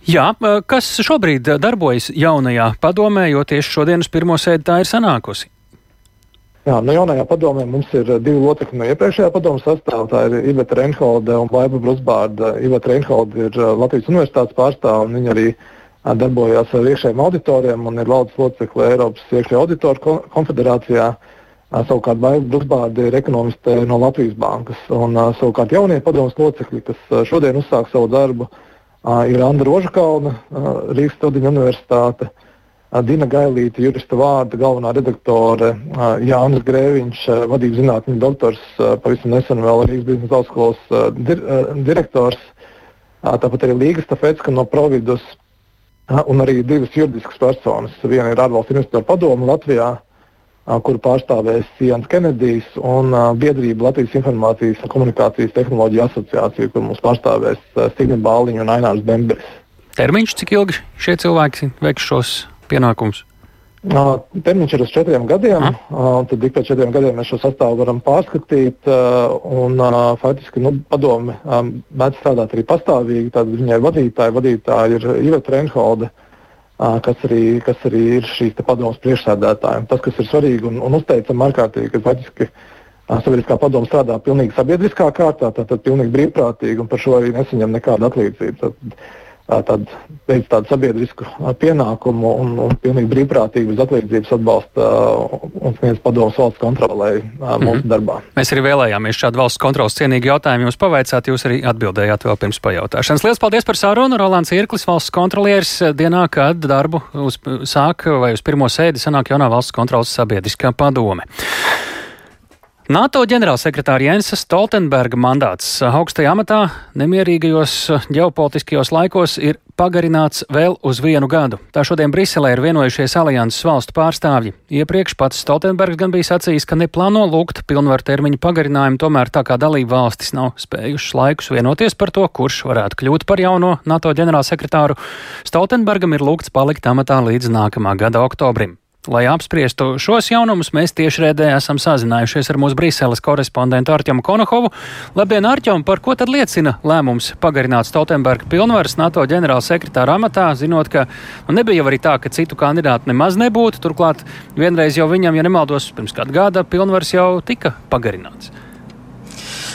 Jā, kas šobrīd darbojas jaunajā padomē, jo tieši šodienas pirmo sēdi tā ir sanākusi? Jā, nu, jaunajā padomē mums ir eh, divi locekļi no iepriekšējā padomu sastāvā. Tā ir Iveta Reinholde un Baiba Brusbārda. Iveta Reinholde ir eh, Latvijas universitātes pārstāve un viņa arī eh, darbojās ar iekšējiem auditoriem un ir valdes locekle Eiropas iekšējā auditoru konfederācijā. Savukārt Baiba Brusbārda ir ekonomiste no Latvijas bankas. Un savukārt jaunie padomus locekļi, kas šodien uzsāk savu darbu, ir Andra Rožakalna, Rīgas Stodiņa universitāte. Dina Gailīte, jurista vārda, galvenā redaktore, Jānis Grēviņš, vadības zinātņu doktors, pavisam nesen vēl Rīgas biznesa augstskolas dir, direktors, tāpat arī Līga Stafetska no Providus un arī divas juridiskas personas. Viena ir ārvalstu investoru padoma Latvijā, kuru pārstāvēs Jans Kenedijs, un biedrība Latvijas informācijas un komunikācijas tehnoloģiju asociācija, kur mums pārstāvēs Signe Bāliņa un Ainārs Bemberis. Termiņš, cik ilgi šie cilvēki veiks šos pienākumus? Termiņš ir uz četriem gadiem. Mm. Tad ik pēc četriem gadiem mēs šo sastāvu varam pārskatīt. Un, faktiski nu, padomi mēdz strādāt arī pastāvīgi. Tad viņai vadītāji, vadītāji ir Iveta Reinholde, kas arī, kas arī ir šīs padomas priekšsēdētāji. Tas, kas ir svarīgi un, un uzteicami ārkārtīgi, ka faktiski sabiedriskā padoma strādā pilnīgi sabiedriskā kārtā, tātad pilnīgi brīvprātīgi un par šo arī nesaņem nekādu atlīdzību. Tad, tad veic tādu sabiedrisku pienākumu un, un pilnīgi brīvprātīgi bez atlīdzības atbalsta un sniedz padomus valsts kontrolē mūsu mm -hmm. darbā. Mēs arī vēlējāmies šādu valsts kontrolas cienīgu jautājumu jums pavaicāt, jūs arī atbildējāt vēl pirms pajautāšanas. Lielas paldies par sarunu. Rolands Irklis, valsts kontrolieris, dienā, kad darbu uz, sāk vai uz pirmo sēdi sanāk jaunā valsts kontrolas sabiedriskā padome. NATO ģenerālsekretāra Jensa Stoltenberga mandāts augstajā amatā nemierīgajos ģeopolitiskajos laikos ir pagarināts vēl uz vienu gadu. Tā šodien Briselē ir vienojušies alianses valstu pārstāvji. Iepriekš pats Stoltenbergs gan bija sacījis, ka neplāno lūgt pilnvaru termiņu pagarinājumu, tomēr tā kā dalība valstis nav spējušas laikus vienoties par to, kurš varētu kļūt par jauno NATO ģenerālsekretāru, Stoltenbergam ir lūgts palikt amatā līdz nākamā gada oktobrim. Lai apspriestu šos jaunumus, mēs tiešraidē esam sazinājušies ar mūsu Briseles korespondentu Arķemu Konohovu. Labdien, Arķem, par ko tad liecina lēmums pagarināt Stoltenberga pilnvaras NATO ģenerāla sekretāra amatā, zinot, ka nu, nebija arī tā, ka citu kandidātu nemaz nebūtu. Turklāt vienreiz jau viņam, ja nemaldos, pirms kāda gada pilnvaras jau tika pagarināts.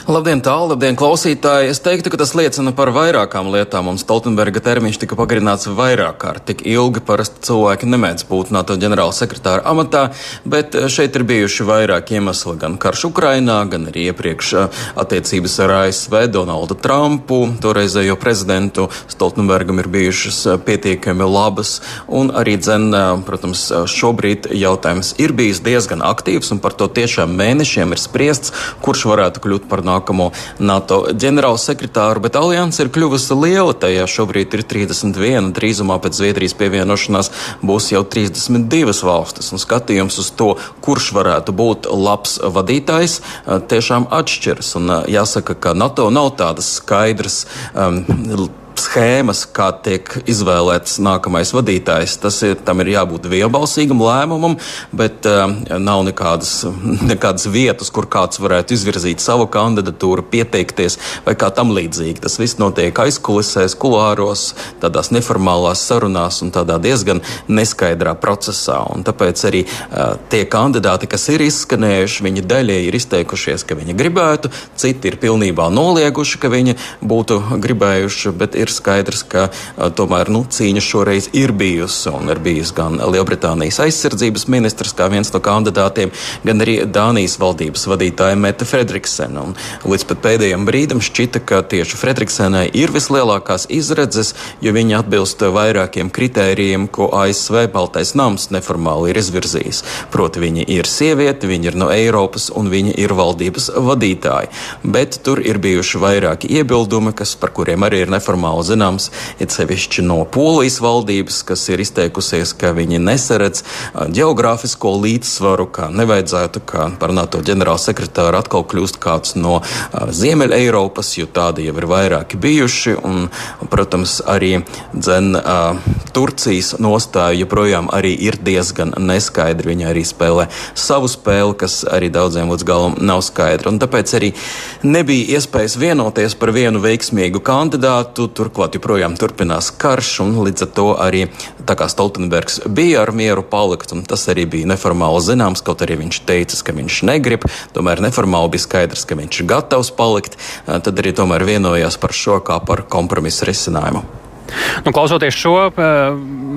Labdien, tālu, labdien, klausītāji! Es teiktu, ka tas liecina par vairākām lietām. Mums Stoltenberga termiņš tika pagarināts vairāk kārt. Tik ilgi parasti cilvēki nemēdz būt NATO ģenerāla sekretāra amatā, bet šeit ir bijuši vairāki iemesli. Gan karš Ukrainā, gan arī iepriekš attiecības ar ASV Donaldu Trumpu, toreizējo prezidentu. Stoltenbergam ir bijušas pietiekami labas, un arī, dzen, protams, šobrīd jautājums ir bijis diezgan aktīvs, un par to tiešām mēnešiem ir spriests, kurš varētu kļūt par NATO nākamo NATO ģenerālsekretāru, bet alianse ir kļuvusi liela. Tajā šobrīd ir 31, drīzumā pēc Zviedrijas pievienošanās būs jau 32 valstis. Un skatījums uz to, kurš varētu būt labs vadītājs, tiešām atšķiras. Un jāsaka, ka NATO nav tādas skaidras. Um, schēmas, kā tiek izvēlēts nākamais vadītājs. Tas ir, tam ir jābūt vienbalsīgam lēmumam, bet uh, nav nekādas, nekādas vietas, kur kāds varētu izvirzīt savu kandidatūru, pieteikties vai kā tam līdzīgi. Tas viss notiek aizkulisēs, kulāros, tādās neformālās sarunās un tādā diezgan neskaidrā procesā. Un tāpēc arī uh, tie kandidāti, kas ir izskanējuši, viņi daļēji ir izteikušies, ka viņi gribētu, citi ir pilnībā nolieguši, ka viņi būtu gribējuši, bet ir skaidrs, ka tomēr nu, cīņa šoreiz ir bijusi. Un ir bijis gan Lielbritānijas aizsardzības ministrs, kā viens no kandidātiem, gan arī Dānijas valdības vadītāja Mete Fredriksena. Līdz pat pēdējiem brīdim šķita, ka tieši Fredriksenai ir vislielākās izredzes, jo viņa atbilst vairākiem kritērijiem, ko ASV Baltais nams neformāli ir izvirzījis. Proti, viņa ir sieviete, viņa ir no Eiropas un viņa ir valdības vadītāja. Bet tur ir bijuši vairāki iebildumi, kas, par kuriem arī ir neformāli nav zināms, it sevišķi no Polijas valdības, kas ir izteikusies, ka viņi nesaredz geogrāfisko līdzsvaru, ka nevajadzētu, ka par NATO ģenerālsekretāru atkal kļūst kāds no Ziemeļa Eiropas, jo tādi jau ir vairāki bijuši. Un, protams, arī dzen, Turcijas nostāja joprojām arī ir diezgan neskaidra. Viņa arī spēlē savu spēli, kas arī daudziem līdz galam nav skaidra. Un tāpēc arī nebija iespējas vienoties par vienu veiksmīgu kandidātu. Tur Turklāt joprojām turpinās karš, un līdz ar to arī Stoltenbergs bija ar mieru palikt, un tas arī bija neformāli zināms, kaut arī viņš teica, ka viņš negrib, tomēr neformāli bija skaidrs, ka viņš ir gatavs palikt, tad arī tomēr vienojās par šo kā par kompromisu risinājumu. Nu, klausoties šo, eh,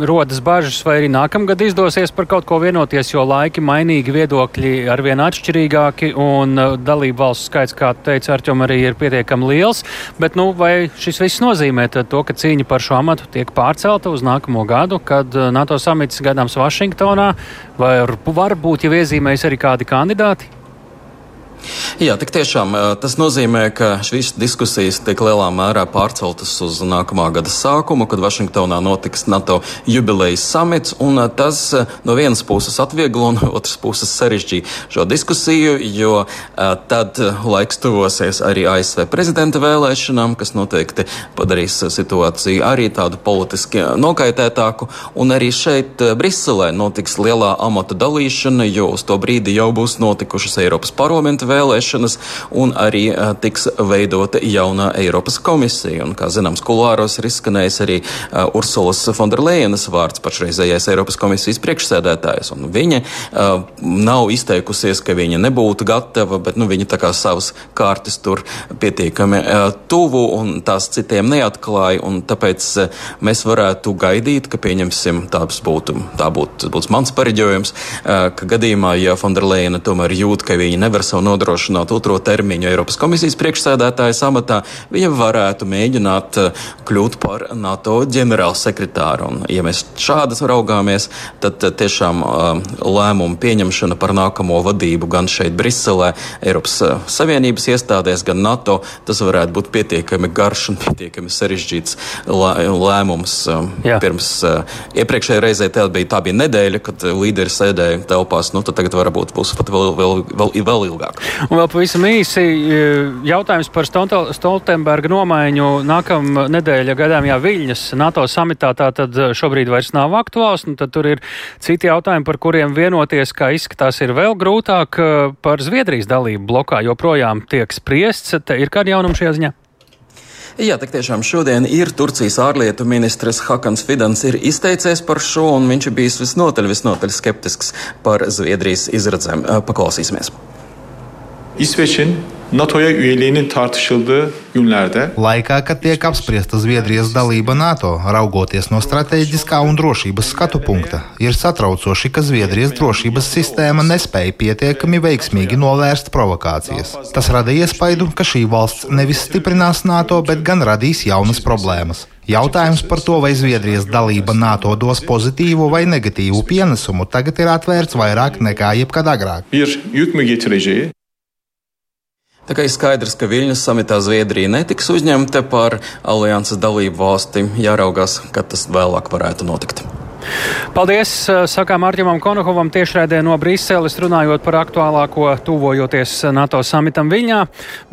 rodas bažas, vai arī nākamgad izdosies par kaut ko vienoties, jo laiki mainīgi, viedokļi arvien atšķirīgāki un eh, dalību valstu skaits, kā teica Arčom, arī ir pietiekami liels. Bet nu, vai šis viss nozīmē to, ka cīņa par šo amatu tiek pārcelta uz nākamo gadu, kad eh, NATO samits gaidāms Vašingtonā, vai var būt jau iezīmējas arī kādi kandidāti? Jā, tik tiešām tas nozīmē, ka šīs diskusijas tiek lielā mērā pārceltas uz nākamā gada sākumu, kad Vašingtonā notiks NATO jubilejas samits. Tas no vienas puses atvieglo, no otras puses sarežģīja šo diskusiju, jo tad laiks tuvosies arī ASV prezidenta vēlēšanām, kas noteikti padarīs situāciju arī tādu politiski nokaitētāku. Un arī šeit Briselē notiks lielā amata dalīšana, jo uz to brīdi jau būs notikušas Eiropas parlamenta vēlēšanas vēlēšanas, un arī tiks veidota jaunā Eiropas komisija. Un, kā zināms, kulāros ir izskanējis arī Ursulas Fonderlejenas vārds pašreizējais Eiropas komisijas priekšsēdētājs. Viņa nav izteikusies, ka viņa nebūtu gatava, bet nu, viņa tā kā savas kārtas tur pietiekami tuvu un tās citiem neatklāja. Tāpēc mēs varētu gaidīt, ka pieņemsim tāds būtu, tā būtu, būtu mans pareģojums, ka gadījumā, ja Fonderlejena tomēr jūt, ka viņa nevar savu nodrošināt otro termiņu Eiropas komisijas priekšsēdētājas amatā, viņa varētu mēģināt eh, kļūt par NATO ģenerālsekretāru. Un, ja mēs šādas raugāmies, tad eh, tiešām eh, lēmumu pieņemšana par nākamo vadību gan šeit Briselē, Eiropas Savienības iestādēs, gan NATO, tas varētu būt pietiekami garš un pietiekami sarežģīts lēmums. Jā. Pirms iepriekšējā reizē tā bija, tā bija nedēļa, kad līderi sēdēja telpās, nu tad tagad varbūt būs pat vēl, vēl, vēl, vēl ilgāk. Un vēl pavisam īsi e, jautājums par Stoltenberga nomaiņu. Nākamā nedēļa gaidāmajā Viļņas NATO samitā tātad šobrīd vairs nav aktuāls. Nu, tad tur ir citi jautājumi, par kuriem vienoties, kā izskatās, ir vēl grūtāk e, par Zviedrijas dalību blokā. Joprojām tiek spriests. Te ir kādi jaunumi šajā ziņā? Jā, tik tiešām šodien ir Turcijas ārlietu ministrs Hakans Fidans ir izteicies par šo, un viņš ir bijis visnotaļ, visnotaļ skeptisks par Zviedrijas izredzēm. Paklausīsimies. İsveç'in NATO'ya üyeliğinin tartışıldığı günlerde Laikā, kad tiek apspriesta Zviedrijas dalība NATO, raugoties no strateģiskā un drošības skatu punkta, ir satraucoši, ka Zviedrijas drošības sistēma nespēja pietiekami veiksmīgi novērst provokācijas. Tas rada iespaidu, ka šī valsts nevis stiprinās NATO, bet gan radīs jaunas problēmas. Jautājums par to, vai Zviedrijas dalība NATO dos pozitīvu vai negatīvu pienesumu, tagad ir atvērts vairāk nekā jebkad agrāk. Getireceği Tā kā ir skaidrs, ka Viļņas samitā Zviedrija netiks uzņemta par alianses dalību valsti, jāraugās, kad tas vēlāk varētu notikt. Paldies! Sakām Arķimam Konokovam tiešraidē no Briseles runājot par aktuālāko tuvojoties NATO samitam Viļņā,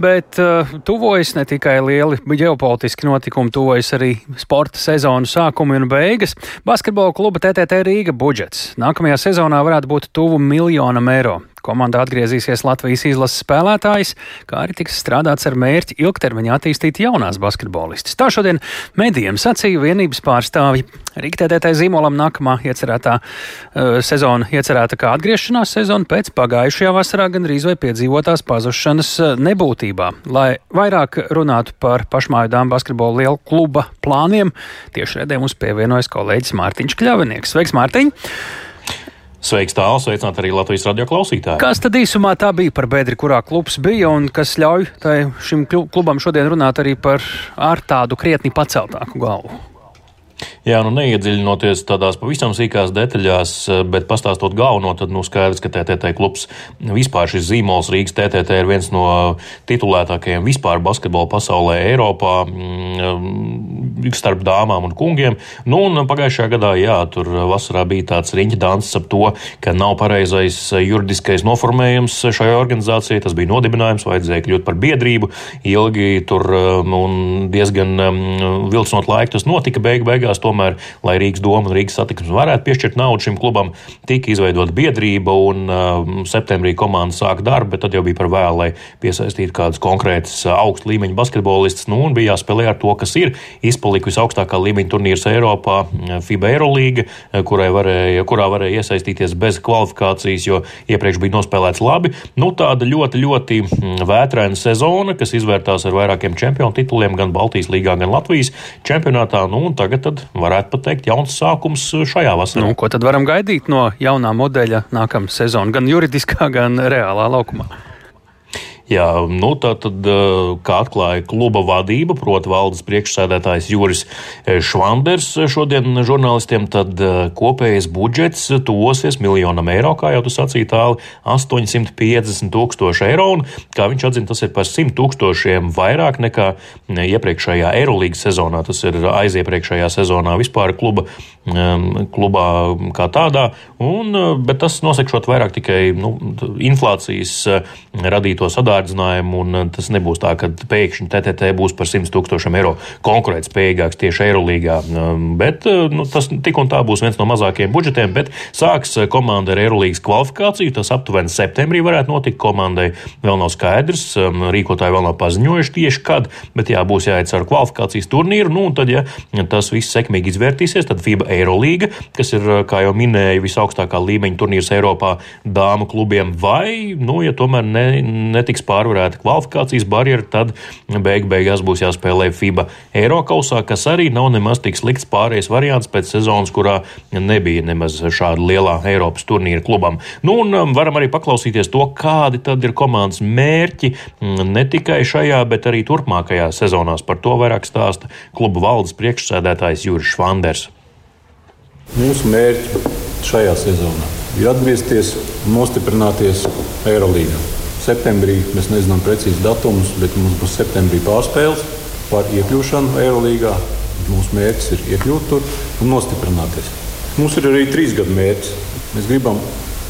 bet uh, tuvojas ne tikai lieli ģeopolitiski notikumi, tuvojas arī sporta sezonu sākumi un beigas. Basketbola kluba TTT Rīga budžets nākamajā sezonā varētu būt tuvu miljonam eiro. Komandā atgriezīsies Latvijas izlases spēlētājs, kā arī tiks strādāts ar mērķi ilgtermiņā attīstīt jaunās basketbolistas. Tā šodien medijiem sacīja vienības pārstāvji. Rīktētētai zīmolam nākamā iecerētā uh, sezona iecerēta kā atgriešanās sezona pēc pagājušajā vasarā gandrīz vai piedzīvotās pazušanas uh, nebūtībā. Lai vairāk runātu par pašmāju dāmu basketbola lielu kluba plāniem, tieši redzē mums pievienojas kolēģis Mārtiņš Kļavinieks. Sveiks, Mārtiņ! Sveiks, tālu, sveicināt arī Latvijas radio klausītāju. Kas tad īsumā tā bija par bedri, kurā klubs bija un kas ļauj šim klubam šodien runāt arī par ar tādu krietni paceltāku galvu? Jā, nu neiedziļinoties tādās pavisam sīkās detaļās, eh, bet pastāstot galveno, tad nu, skaidrs, ka TTT klubs vispār šis zīmols Rīgas TTT ir viens no titulētākajiem vispār basketbola pasaulē Eiropā mm, starp dāmām un kungiem. Nu, un pagājušajā gadā, jā, tur vasarā bija tāds riņķa danses ap to, ka nav pareizais juridiskais noformējums šajā organizācijā. Tas bija nodibinājums, vajadzēja kļūt par biedrību. Ilgi tur um, un diezgan um, vilcinot laiku tas notika beig beigās. Tomēr tomēr, lai Rīgas doma un Rīgas satiksmes varētu piešķirt naudu šim klubam, tika izveidota biedrība un uh, septembrī komanda sāka darbu, bet tad jau bija par vēlu, lai piesaistītu kādas konkrētas uh, augsta līmeņa basketbolistas. Nu, un bija jāspēlē ar to, kas ir izpalika visaugstākā līmeņa turnīrs Eiropā, uh, FIBA Eurolīga, uh, varēja, kurā varēja iesaistīties bez kvalifikācijas, jo iepriekš bija nospēlēts labi. Nu, tāda ļoti, ļoti mm, vētraina sezona, kas izvērtās ar vairākiem čempionu tituliem gan Baltijas līgā, gan Latvijas čempionātā. Nu, tagad varētu pat teikt, jauns sākums šajā vasarā. Nu, ko tad varam gaidīt no jaunā modeļa nākamā sezona, gan juridiskā, gan reālā laukumā? Jā, nu, tā tad, kā atklāja kluba vadība, proti valdes priekšsēdētājs Juris Švanders šodien žurnālistiem, tad kopējais budžets tuvosies miljonam eiro, kā jau tu sacīji tālu, 850 tūkstoši eiro, un kā viņš atzina, tas ir par 100 tūkstošiem vairāk nekā iepriekšējā Eirolīgas sezonā. Tas ir aiziepriekšējā sezonā vispār kluba, klubā kā tādā, un, bet tas nosakšot vairāk tikai nu, inflācijas radīto sadārdzinājumu, un tas nebūs tā, ka pēkšņi TTT būs par 100 tūkstošiem eiro konkurētspējīgāks tieši Eirolīgā. Bet nu, tas tik un tā būs viens no mazākajiem budžetiem, bet sāks komanda ar Eirolīgas kvalifikāciju. Tas aptuveni septembrī varētu notikt. Komandai vēl nav skaidrs, rīkotāji vēl nav paziņojuši tieši kad, bet jā, būs jāiet ar kvalifikācijas turnīru. Nu, un tad, ja tas viss sekmīgi izvērtīsies, tad FIBA Eirolīga, kas ir, kā jau minēju, visaugstākā līmeņa turnīrs Eiropā dāmu klubiem, vai, nu, ja tomēr ne, netiks pārvarēta kvalifikācijas barjera, tad beig beigās būs jāspēlē FIBA Eirokausā, kas arī nav nemaz tik slikts pārējais variants pēc sezonas, kurā nebija nemaz šāda lielā Eiropas turnīra klubam. Nu, un um, varam arī paklausīties to, kādi tad ir komandas mērķi mm, ne tikai šajā, bet arī turpmākajās sezonās. Par to vairāk stāsta kluba valdes priekšsēdētājs Juris Švanders. Mūsu mērķi šajā sezonā ir atgriezties un nostiprināties Eirolandā. Septembrī mēs nezinām precīzi datumus, bet mums būs septembrī pārspēles par iekļūšanu Eirolandā. Mūsu mērķis ir iekļūt tur un nostiprināties. Mums ir arī trīs gadu mērķis. Mēs gribam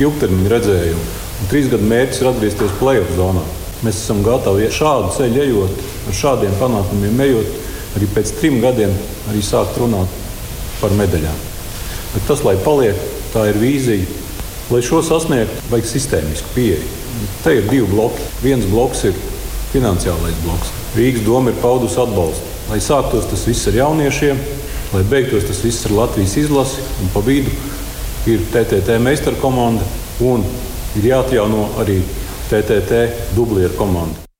ilgtermiņa redzējumu. Un trīs gadu mērķis ir atgriezties play-off zonā. Mēs esam gatavi šādu ceļu ejot, ar šādiem panākumiem ejot, arī pēc trim gadiem arī sākt runāt par medaļām. Bet tas, lai paliek, tā ir vīzija. Lai šo sasniegtu, vajag sistēmisku pieeju. Te ir divi bloki. Viens bloks ir finansiālais bloks. Rīgas doma ir paudusi atbalstu. Lai sāktos tas viss ar jauniešiem, lai beigtos tas viss ar Latvijas izlasi, un pa vidu ir TTT meistara komanda un ir jāatjauno arī TTT dublieru komandu.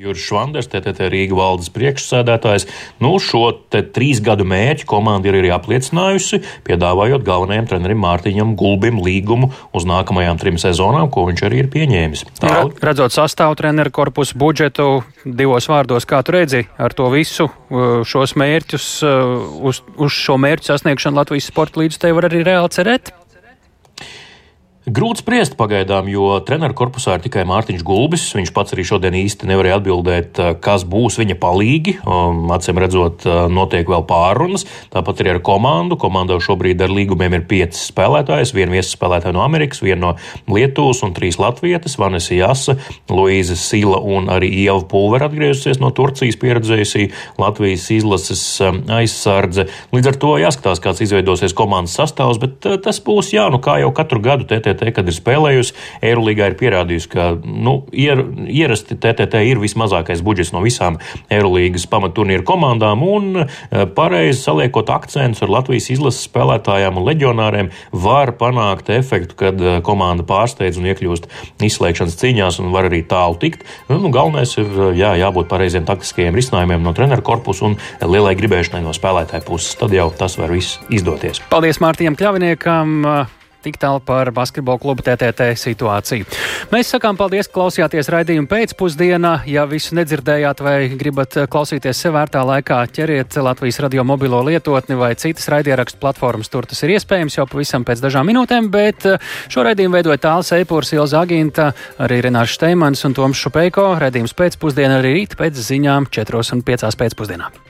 Juris Švanders, TTT Rīga valdes priekšsēdētājs, nu šo trīs gadu mērķi komanda ir arī apliecinājusi, piedāvājot galvenajam trenerim Mārtiņam Gulbim līgumu uz nākamajām trim sezonām, ko viņš arī ir pieņēmis. Tāl. Redzot sastāvu treneru korpusu budžetu divos vārdos, kā tu redzi ar to visu uh, šos mērķus, uh, uz, uz šo mērķu sasniegšanu Latvijas sporta līdz te var arī reāli cerēt? Grūti spriest pagaidām, jo treneru korpusā ir tikai Mārtiņš Gulbis. Viņš pats arī šodien īsti nevarēja atbildēt, eh, kas būs viņa palīgi. Um, acīm redzot, eh, notiek vēl pārunas. Tāpat arī ar komandu. Komandai šobrīd ar līgumiem ir pieci spēlētāji. Viena viesu spēlētāja no Amerikas, viena no Lietuvas un trīs Latvietas - Vanessa Jasa, Luīza Sila un arī Ieva Pulvera atgriezusies no Turcijas pieredzējusi Latvijas izlases um, aizsardze. Līdz ar to jāskatās, kāds izveidosies komandas sastāvs, bet eh, tas būs, jā, nu kā jau katru gadu TT TTT, kad ir spēlējusi, Eirolandā ir pierādījusi, ka nu, ier, ierasti TTT ir vismazākais budžets no visām Eirolandas pamatturnīru komandām, un eh, pareizi saliekot akcentus ar Latvijas izlases spēlētājiem un leģionāriem, var panākt efektu, kad eh, komanda pārsteidz un iekļūst izslēgšanas cīņās un var arī tālu tikt. Nu, galvenais ir jā, jābūt pareiziem taktiskajiem risinājumiem no treneru korpusa un lielai gribēšanai no spēlētāja puses. Tad jau tas var viss izdoties. Paldies Mārtiņam Kļaviniekam! Tik tālu par basketbola klubu TTT situāciju. Mēs sakām paldies, ka klausījāties raidījumu pēcpusdienā. Ja visu nedzirdējāt vai gribat klausīties sev vērtā laikā, ķeriet Latvijas radio mobilo lietotni vai citas raidierakstu platformas. Tur tas ir iespējams jau pavisam pēc dažām minūtēm, bet eh, šo raidījumu veidoja Tāls Eipūrs, Ilza Aginta, arī Renārs Šteimans un Toms Šupeiko. Raidījums pēcpusdienā arī rīt pēc ziņām 4 un 5 pēcpusdienā.